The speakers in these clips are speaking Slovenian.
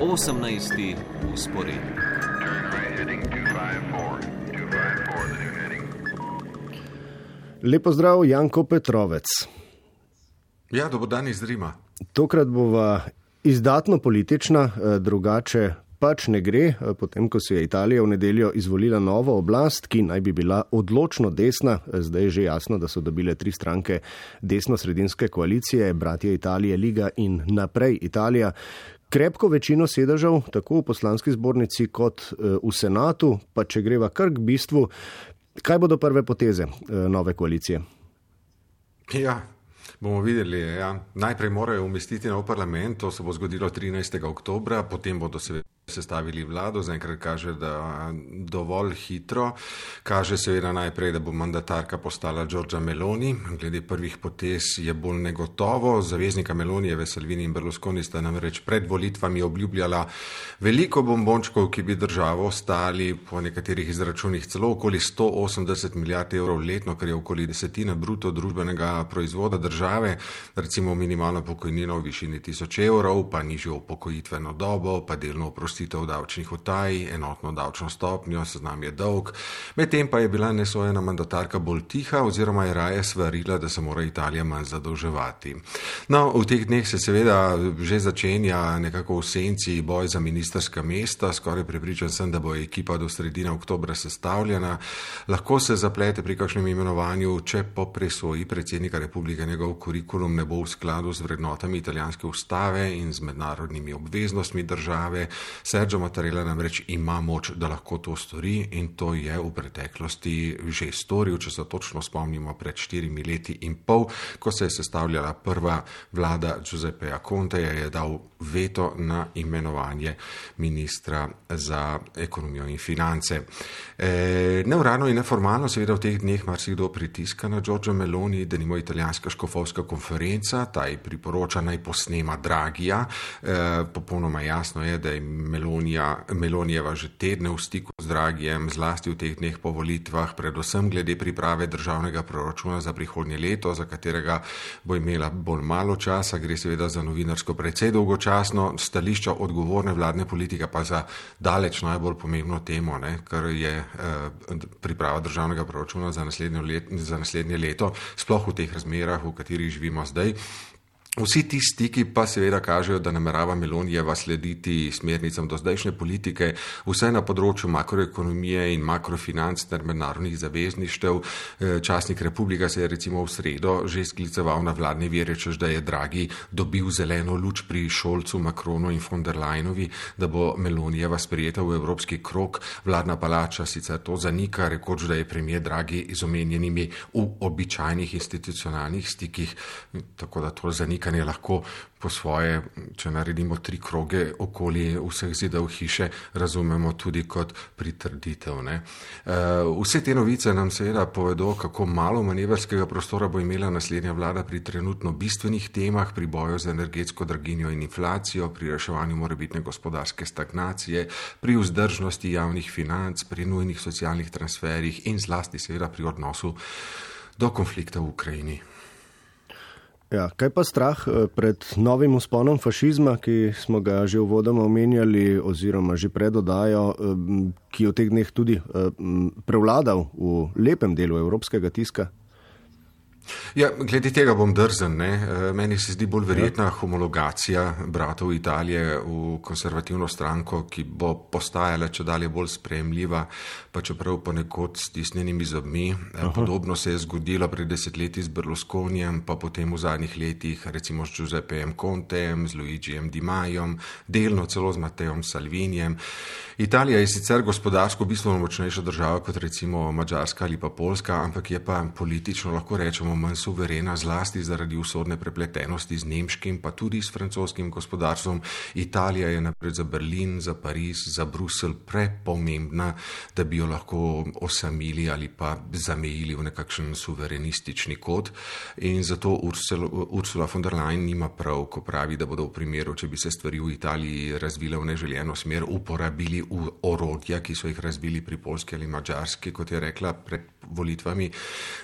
18. usporedni. Lepo zdrav, Janko Petrovec. Ja, dobro dan iz Rima. Tokrat bova izdatno politična, eh, drugače pač ne gre, eh, potem ko se je Italija v nedeljo izvolila novo oblast, ki naj bi bila odločno desna. Eh, zdaj je že jasno, da so dobile tri stranke desno-sredinske koalicije, bratje Italije, Liga in naprej Italija. Krepko večino sedežev, tako v poslanski zbornici kot v senatu, pa če greva kar k bistvu, kaj bodo prve poteze nove koalicije? Ja, Bomo videli. Ja. Najprej morajo umestiti nov parlament, to se bo zgodilo 13. oktober, potem bodo seveda sestavili vlado, zaenkrat kaže, da dovolj hitro. Kaže seveda najprej, da bo mandatarka postala Giorgia Meloni. Glede prvih potez je bolj negotovo. Zaveznika Melonijeve, Salvini in Berlusconi sta namreč pred volitvami obljubljala veliko bombončkov, ki bi državo stali po nekaterih izračunih celo okoli 180 milijard evrov letno, kar je okoli desetina bruto družbenega proizvoda države, recimo minimalno pokojnino v višini 1000 evrov, pa nižjo upokojitveno dobo, pa delno oprostitev oprostitev davčnih utaj, enotno davčno stopnjo, seznam je dolg. Medtem pa je bila nesojena mandatarka bolj tiha oziroma je raje svarila, da se mora Italija manj zadolževati. No, v teh dneh se seveda že začenja nekako v senci boj za ministerska mesta, skoraj prepričan sem, da bo ekipa do sredine oktobra sestavljena. Lahko se zaplete pri kakšnem imenovanju, če po presoji predsednika republike njegov kurikulum ne bo v skladu z vrednotami italijanske ustave in z mednarodnimi obveznostmi države. Sergio Mattarella namreč ima moč, da lahko to stori in to je v preteklosti že storil, če se točno spomnimo, pred štirimi leti in pol, ko se je sestavljala prva vlada Giuseppeja Conteja, je dal veto na imenovanje ministra za ekonomijo in finance. E, neuradno in neformalno, seveda v teh dneh marsikdo pritiska na Giorgio Meloni, da nimo italijanska škofovska konferenca, ta ji priporoča naj posnema Dragija. E, popolnoma jasno je, da je Melonija, Melonijeva že tedne v stiku z Dragijem, zlasti v teh dneh po volitvah, predvsem glede priprave državnega proračuna za prihodnje leto, za katerega bo imela bolj malo časa, gre seveda za novinarsko precej dolgočasno, stališča odgovorne vladne politike pa za daleč najbolj pomembno temo, ne, kar je eh, priprava državnega proračuna za naslednje, let, za naslednje leto, sploh v teh razmerah, v katerih živimo zdaj. Vsi ti stiki pa seveda kažejo, da namerava Melonijeva slediti smernicam do zdajšnje politike, vse na področju makroekonomije in makrofinanc ter mednarodnih zavezništev. Eh, časnik Republika se je recimo v sredo že skliceval na vladne vire, čež da je Dragi dobil zeleno luč pri Šolcu, Makronu in von der Leinovi, da bo Melonijeva sprijeta v evropski krok. Vladna palača sicer to zanika, rekoč, da je premijer Dragi z omenjenimi v običajnih institucionalnih stikih, tako da to zanika premikanje lahko po svoje, če naredimo tri kroge okoli vseh zidov hiše, razumemo tudi kot pritrditev. Ne. Eh, vse te novice nam seveda povedo, kako malo manevrskega prostora bo imela naslednja vlada pri trenutno bistvenih temah, pri boju z energetsko draginjo in inflacijo, pri reševanju morebitne gospodarske stagnacije, pri vzdržnosti javnih financ, pri nujnih socialnih transferih in zlasti seveda pri odnosu do konflikta v Ukrajini. Ja, kaj pa strah eh, pred novim usponom fašizma, ki smo ga že uvodoma omenjali, oziroma že predodajo, eh, ki je v teh dneh tudi eh, prevladal v lepem delu evropskega tiska? Ja, glede tega bom drzen. Ne? Eh, meni se zdi bolj verjetna ja. homologacija bratov Italije v konservativno stranko, ki bo postajala če dalje bolj sprejemljiva, pa čeprav ponekod s tisnjenimi zobmi. Eh, Aha. Podobno se je zgodilo pred desetletji z Berlusconijem, pa potem v zadnjih letih recimo s Giuseppejem Contejem, z Luigijem Di Majom, delno celo z Matejem Salvinijem. Italija je sicer gospodarsko bistveno močnejša država kot recimo Mačarska ali pa Poljska, ampak je pa politično lahko rečemo manj suverena, zlasti zaradi usodne prepletenosti z nemškim, pa tudi s francoskim gospodarstvom. Italija je naprej za Berlin, za Pariz, za Brusel prepomembna, da bi jo lahko osamili ali pa zamejili v nekakšen suverenistični kod. In zato Ursula von der Leyen nima prav, ko pravi, da bodo v primeru, če bi se stvari v Italiji razvile v neželjeno smer, uporabili orodja, ki so jih razvili pri Polski ali Mačarski, kot je rekla pred volitvami.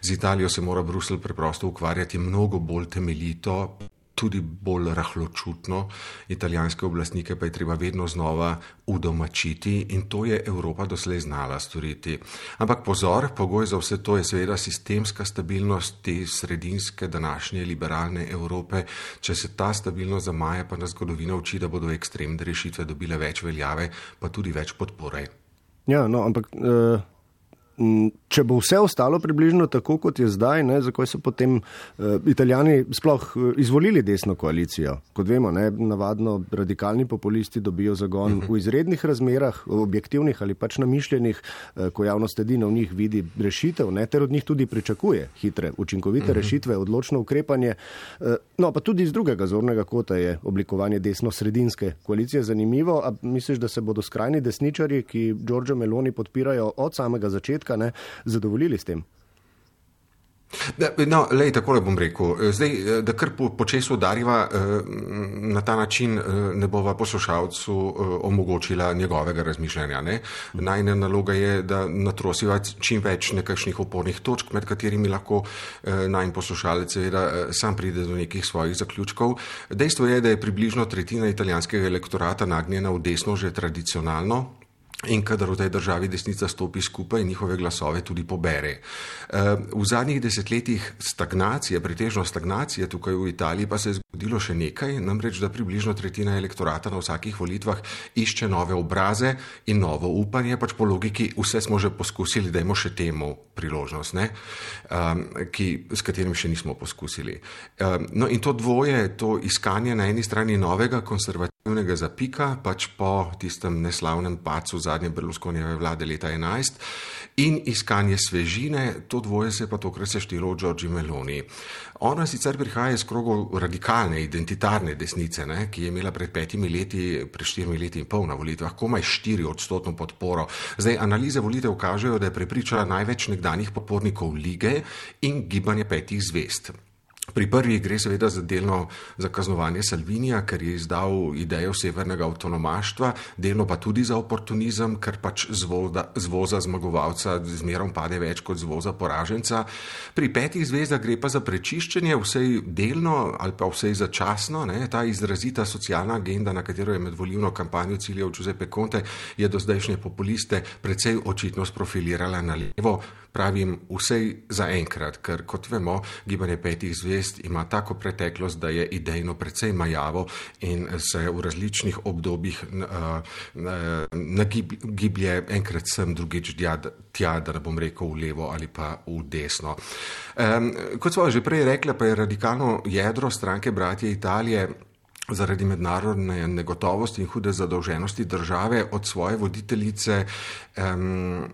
Z Italijo se mora Brusel preprosto ukvarjati mnogo bolj temeljito, tudi bolj rahločutno, italijanske oblastnike pa je treba vedno znova udomačiti in to je Evropa doslej znala storiti. Ampak pozor, pogoj za vse to je seveda sistemska stabilnost te sredinske današnje liberalne Evrope. Če se ta stabilnost zamaja, pa nas zgodovina uči, da bodo ekstremne rešitve dobile več veljave, pa tudi več podpore. Ja, no, ampak. Uh... Mm, če bo vse ostalo približno tako, kot je zdaj, ne, zakaj so potem uh, Italijani sploh uh, izvolili desno koalicijo? Kot vemo, ne, navadno radikalni populisti dobijo zagon uh -huh. v izrednih razmerah, objektivnih ali pač namišljenih, uh, ko javnost edino v njih vidi rešitev, ne, ter od njih tudi pričakuje hitre, učinkovite uh -huh. rešitve, odločno ukrepanje. Uh, no, pa tudi iz drugega zornega kota je oblikovanje desno-sredinske koalicije zanimivo. A misliš, da se bodo skrajni desničari, ki Giorgio Meloni podpirajo od samega začetka, ne, zadovoljili s tem. No, lej, takole bom rekel. Zdaj, da kar po, počesu udariva, eh, na ta način eh, ne bova poslušalcu eh, omogočila njegovega razmišljanja. Ne? Najna naloga je, da natrosiva čim več nekakšnih opornih točk, med katerimi lahko najn poslušalec seveda sam pride do nekih svojih zaključkov. Dejstvo je, da je približno tretjina italijanskega elektorata nagnjena v desno že tradicionalno, in kadar v tej državi desnica stopi skupaj, njihove glasove tudi pobere. Eh, v zadnjih desetletjih stagnacije, pretežno stagnacije tukaj v Italiji, pa se je zgodilo še nekaj, namreč da približno tretjina elektorata na vsakih volitvah išče nove obraze in novo upanje, pač po logiki vse smo že poskusili, da imamo še temu priložnost, ne, um, ki, s katerim še nismo poskusili. Um, no in to dvoje, to iskanje na eni strani novega konservativnega zapika, pač po tistem neslavnem pacu zadnje Berlusconijeve vlade leta 11 in iskanje svežine, to dvoje se pa tokrat seštelo v Giorgi Meloni. Ona sicer prihaja iz krogov radikalne, identitarne desnice, ne, ki je imela pred petimi leti, pred štirimi leti in pol na volitvah, komaj štiri odstotno podporo. Zdaj, analize volitev kažejo, da je prepričala največ nekdanjih podpornikov lige in gibanje petih zvest. Pri prvih gre seveda za delno za kaznovanje Salvinija, ker je izdal idejo severnega avtonomaštva, delno pa tudi za oportunizem, ker pač zvoza, zvoza zmagovalca zmerom pade več kot zvoza poraženca. Pri petih zvezdah gre pa za prečiščenje, vsej delno ali pa vsej začasno. Ne? Ta izrazita socialna agenda, na katero je med volivno kampanjo ciljal Giuseppe Conte, je do zdajšnje populiste precej očitno sprofilirala na levo pravim vsej zaenkrat, ker kot vemo, gibanje petih zvest ima tako preteklost, da je idejno precej majavo in se v različnih obdobjih nagiblje enkrat sem, drugič tja, da ne bom rekel v levo ali pa v desno. Kot smo že prej rekli, pa je radikalno jedro stranke Bratje Italije zaradi mednarodne negotovosti in hude zadolženosti države od svoje voditeljice um,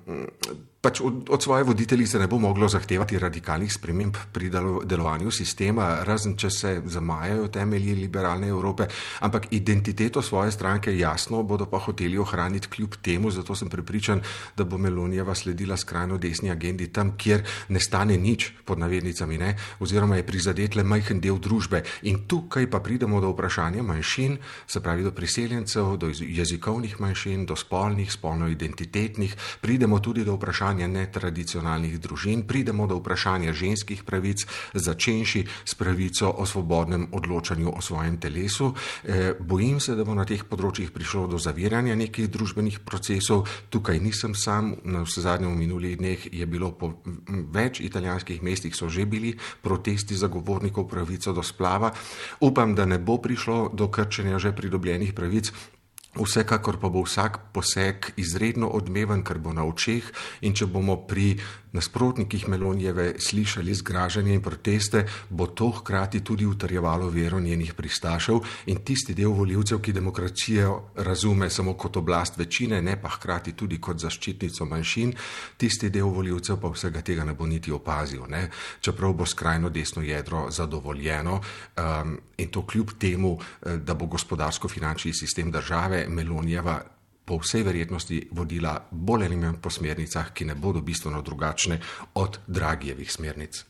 pač od, od svoje voditeljice ne bo moglo zahtevati radikalnih sprememb pri delovanju sistema, razen če se zamajajo temelji liberalne Evrope, ampak identiteto svoje stranke jasno bodo pa hoteli ohraniti kljub temu, zato sem prepričan, da bo Melonijeva sledila skrajno desni agendi tam, kjer ne stane nič pod navednicami, ne? oziroma je prizadet le majhen del družbe. In tukaj pa pridemo do vprašanja manjšin, se pravi do priseljencev, do jezikovnih manjšin, do spolnih, spolno-identitetnih, pridemo tudi do vprašanja vprašanja netradicionalnih družin, pridemo do vprašanja ženskih pravic, začenši s pravico o svobodnem odločanju o svojem telesu. E, bojim se, da bo na teh področjih prišlo do zaviranja nekih družbenih procesov. Tukaj nisem sam, na vse zadnje v minulih dneh je bilo po več italijanskih mestih so že bili protesti zagovornikov pravico do splava. Upam, da ne bo prišlo do krčenja že pridobljenih pravic, Vsekakor pa bo vsak poseg izredno odmeven, ker bo na očeh in če bomo pri nasprotnikih Melonijeve slišali zgražanje in proteste, bo to hkrati tudi utrjevalo vero njenih pristašev in tisti del voljivcev, ki demokracijo razume samo kot oblast večine, ne pa hkrati tudi kot zaščitnico manjšin, tisti del voljivcev pa vsega tega ne bo niti opazil, ne? čeprav bo skrajno desno jedro zadovoljeno um, in to kljub temu, eh, da bo gospodarsko-finančni sistem države Melonijeva po vsej verjetnosti vodila bolj ali manj po smernicah, ki ne bodo bistveno drugačne od Dragijevih smernic.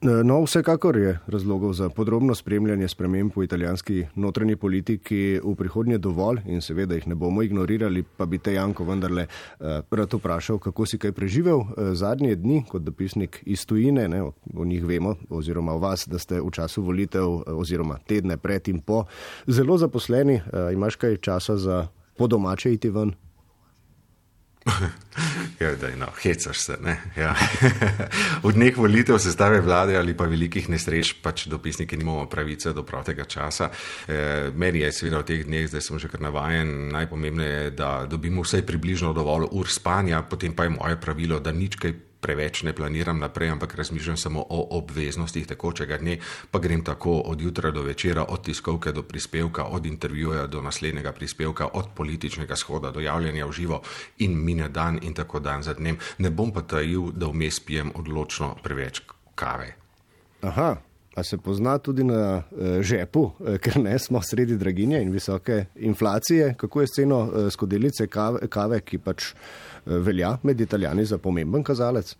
No, vsekakor je razlogov za podrobno spremljanje sprememb v italijanski notranji politiki v prihodnje dovolj in seveda jih ne bomo ignorirali, pa bi te Janko vendarle eh, rad vprašal, kako si kaj preživel eh, zadnje dni kot dopisnik iz tujine, ne, o, njih vemo, oziroma o vas, da ste v času volitev oziroma tedne pred in po zelo zaposleni. Imaš kaj časa za po domače iti ven? Ja, da, no, hecaš se. Ja. v dneh volitev se stave vlade ali pa velikih nesreč, pač dopisniki nimamo pravice do prostega časa. E, meni je seveda v teh dneh, zdaj sem že kar navajen, najpomembneje je, da dobimo vsaj približno dovolj ur spanja, potem pa je moje pravilo, da nič kaj preveč ne planiram naprej, ampak razmišljam samo o obveznostih tekočega dne, pa grem tako od jutra do večera, od tiskovke do prispevka, od intervjuja do naslednjega prispevka, od političnega shoda do javljanja v živo in mine dan in tako dan za dnem. Ne bom pa tajil, da vmes pijem odločno preveč kave. Aha. A se pozna tudi na uh, žepu, uh, ker ne smo sredi draginje in visoke inflacije. Kako je s ceno uh, skodelice kave, kave, ki pač velja med italijani za pomemben kazalec?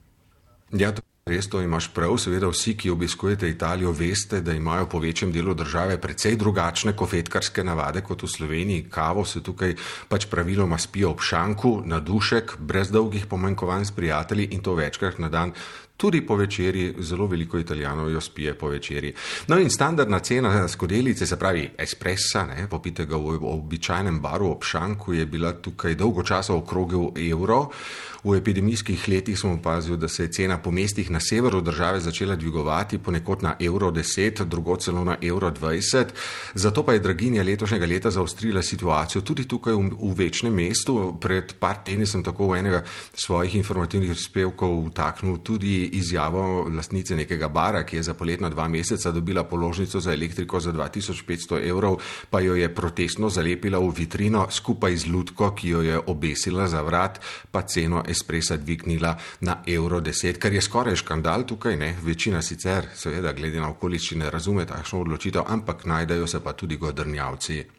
Ja, res to imaš prav. Seveda vsi, ki obiskujete Italijo, veste, da imajo po večjem delu države precej drugačne kofetkarske navade kot v Sloveniji. Kavo se tukaj pač praviloma spijo ob šanku, na dušek, brez dolgih pomanjkovanj s prijatelji in to večkrat na dan tudi po večerji, zelo veliko italijanov jo spije po večerji. No in standardna cena skodelice, se pravi espressa, ne, popitega v običajnem baru ob šanku, je bila tukaj dolgo časa okrogel evro. V epidemijskih letih smo opazili, da se je cena po mestih na severu države začela dvigovati, ponekod na evro 10, drugo celo na evro 20. Zato pa je draginja letošnjega leta zaostrila situacijo tudi tukaj v, v večnem mestu. Pred par tedni sem tako v enega svojih informativnih prispevkov vtaknil tudi izjavo lastnice nekega bara, ki je za poletna dva meseca dobila položnico za elektriko za 2500 evrov, pa jo je protestno zalepila v vitrino skupaj z lutko, ki jo je obesila za vrat, pa ceno espresa dvignila na evro 10, kar je skoraj škandal tukaj, ne? Večina sicer, seveda, glede na okoliščine, razume takšno odločitev, ampak najdejo se pa tudi godrnjavci.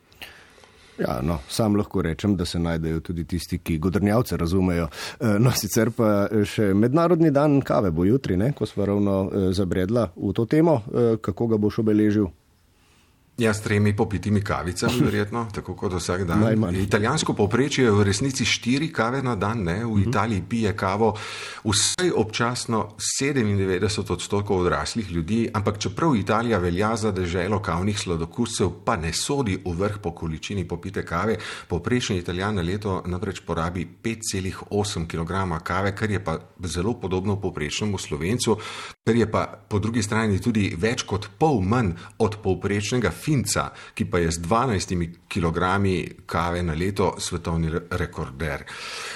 Ja, no, sam lahko rečem, da se najdejo tudi tisti, ki godrnjavce razumejo. Eh, no, sicer pa še mednarodni dan kave bo jutri, ne, ko smo ravno eh, zabredla v to temo, kako ga boš obeležil. Ja, s tremi popitimi kavicami, verjetno, tako kot vsak dan. Najmanj. Italijansko povprečje je v resnici štiri kave na dan, ne? v uh mhm. -huh. Italiji pije kavo vsaj občasno 97 odstotkov odraslih ljudi, ampak čeprav Italija velja za deželo kavnih sladokuscev, pa ne sodi v vrh po količini popite kave, povprečni Italijan na leto namreč porabi 5,8 kg kave, kar je pa zelo podobno povprečnemu slovencu, kar je pa po drugi strani tudi več kot pol manj od povprečnega Finca, ki pa je z 12 kg kave na leto svetovni rekorder.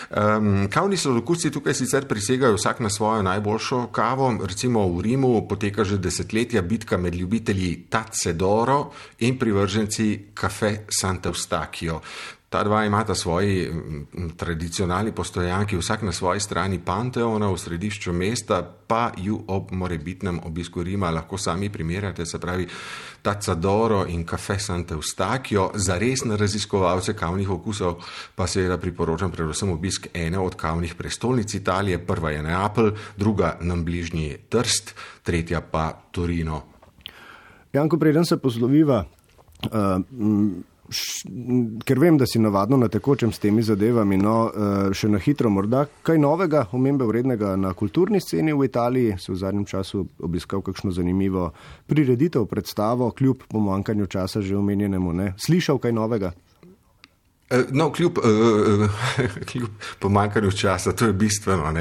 Um, kavni sladokusci tukaj sicer prisegajo vsak na svojo najboljšo kavo. Recimo v Rimu poteka že desetletja bitka med ljubitelji Tacedoro in privrženci Cafe Sant'Eustachio. Ta dva imata svoji tradicionalni postojanki, vsak na svoji strani Panteona v središču mesta, pa ju ob morebitnem obisku Rima lahko sami primerjate, se pravi Tacadoro in Cafe Sant'Eustachio. Za resne raziskovalce kavnih okusov pa seveda priporočam predvsem obisk ene od kavnih prestolnic Italije. Prva je Neapelj, druga nam bližnji Trst, tretja pa Torino. Janko, preden se posloviva, uh, ker vem, da si navadno na tekočem s temi zadevami, no, eh, še na hitro morda kaj novega, omembe vrednega na kulturni sceni v Italiji, si v zadnjem času obiskal kakšno zanimivo prireditev, predstavo, kljub pomankanju časa že omenjenemu, ne, slišal kaj novega? Eh, no, kljub, uh, kljub pomankanju časa, to je bistveno. Uh, uh,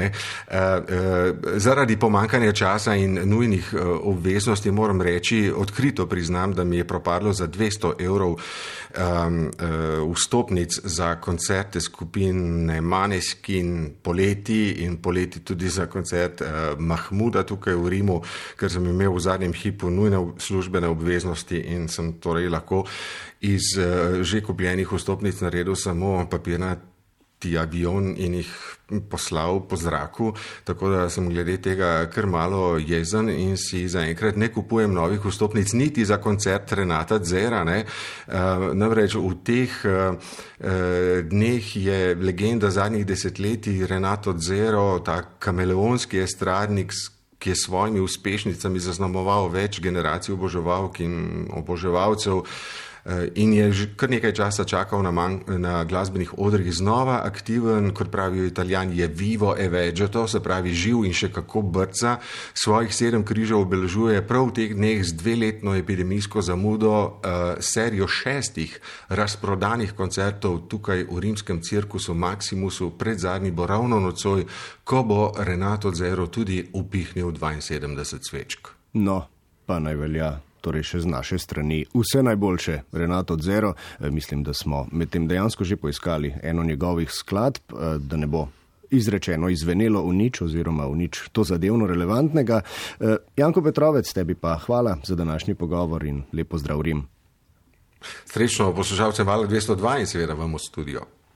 zaradi pomankanja časa in nujnih obveznosti moram reči, odkrito priznam, da mi je propadlo za 200 evrov um, vstopnic za koncerte skupine Maneskin poleti in poleti tudi za koncert Mahmuda tukaj v Rimu, ker sem imel v zadnjem hipu nujne službene obveznosti in sem torej lahko iz uh, že kupljenih vstopnic naredil samo papirnati avion in jih poslal po zraku, tako da sem glede tega kar malo jezen in si zaenkrat ne kupujem novih vstopnic niti za koncert Renata Zera. Uh, namreč v teh uh, dneh je legenda zadnjih desetletij Renato Zero, ta kameleonski estradnik, ki je s svojimi uspešnicami zaznamoval več generacij oboževalk in oboževalcev. Eh, in je že kar nekaj časa čakal na, man, na glasbenih odrih znova aktiven, kot pravijo italijani, je vivo e vegeto, se pravi živ in še kako brca. Svojih sedem križev obeležuje prav v teh dneh z dveletno epidemijsko zamudo uh, serijo šestih razprodanih koncertov tukaj v rimskem cirkusu Maximusu, pred zadnji bo ravno nocoj, ko bo Renato Zero tudi upihnil 72 svečk. No, pa naj velja torej še z naše strani. Vse najboljše, Renato Zero. E, mislim, da smo med tem dejansko že poiskali eno njegovih skladb, e, da ne bo. Izrečeno, izvenelo v nič, oziroma v nič to zadevno relevantnega. E, Janko Petrovec, tebi pa hvala za današnji pogovor in lepo zdrav Rim. Srečno poslušalcem Vala 202 in seveda vam v studio.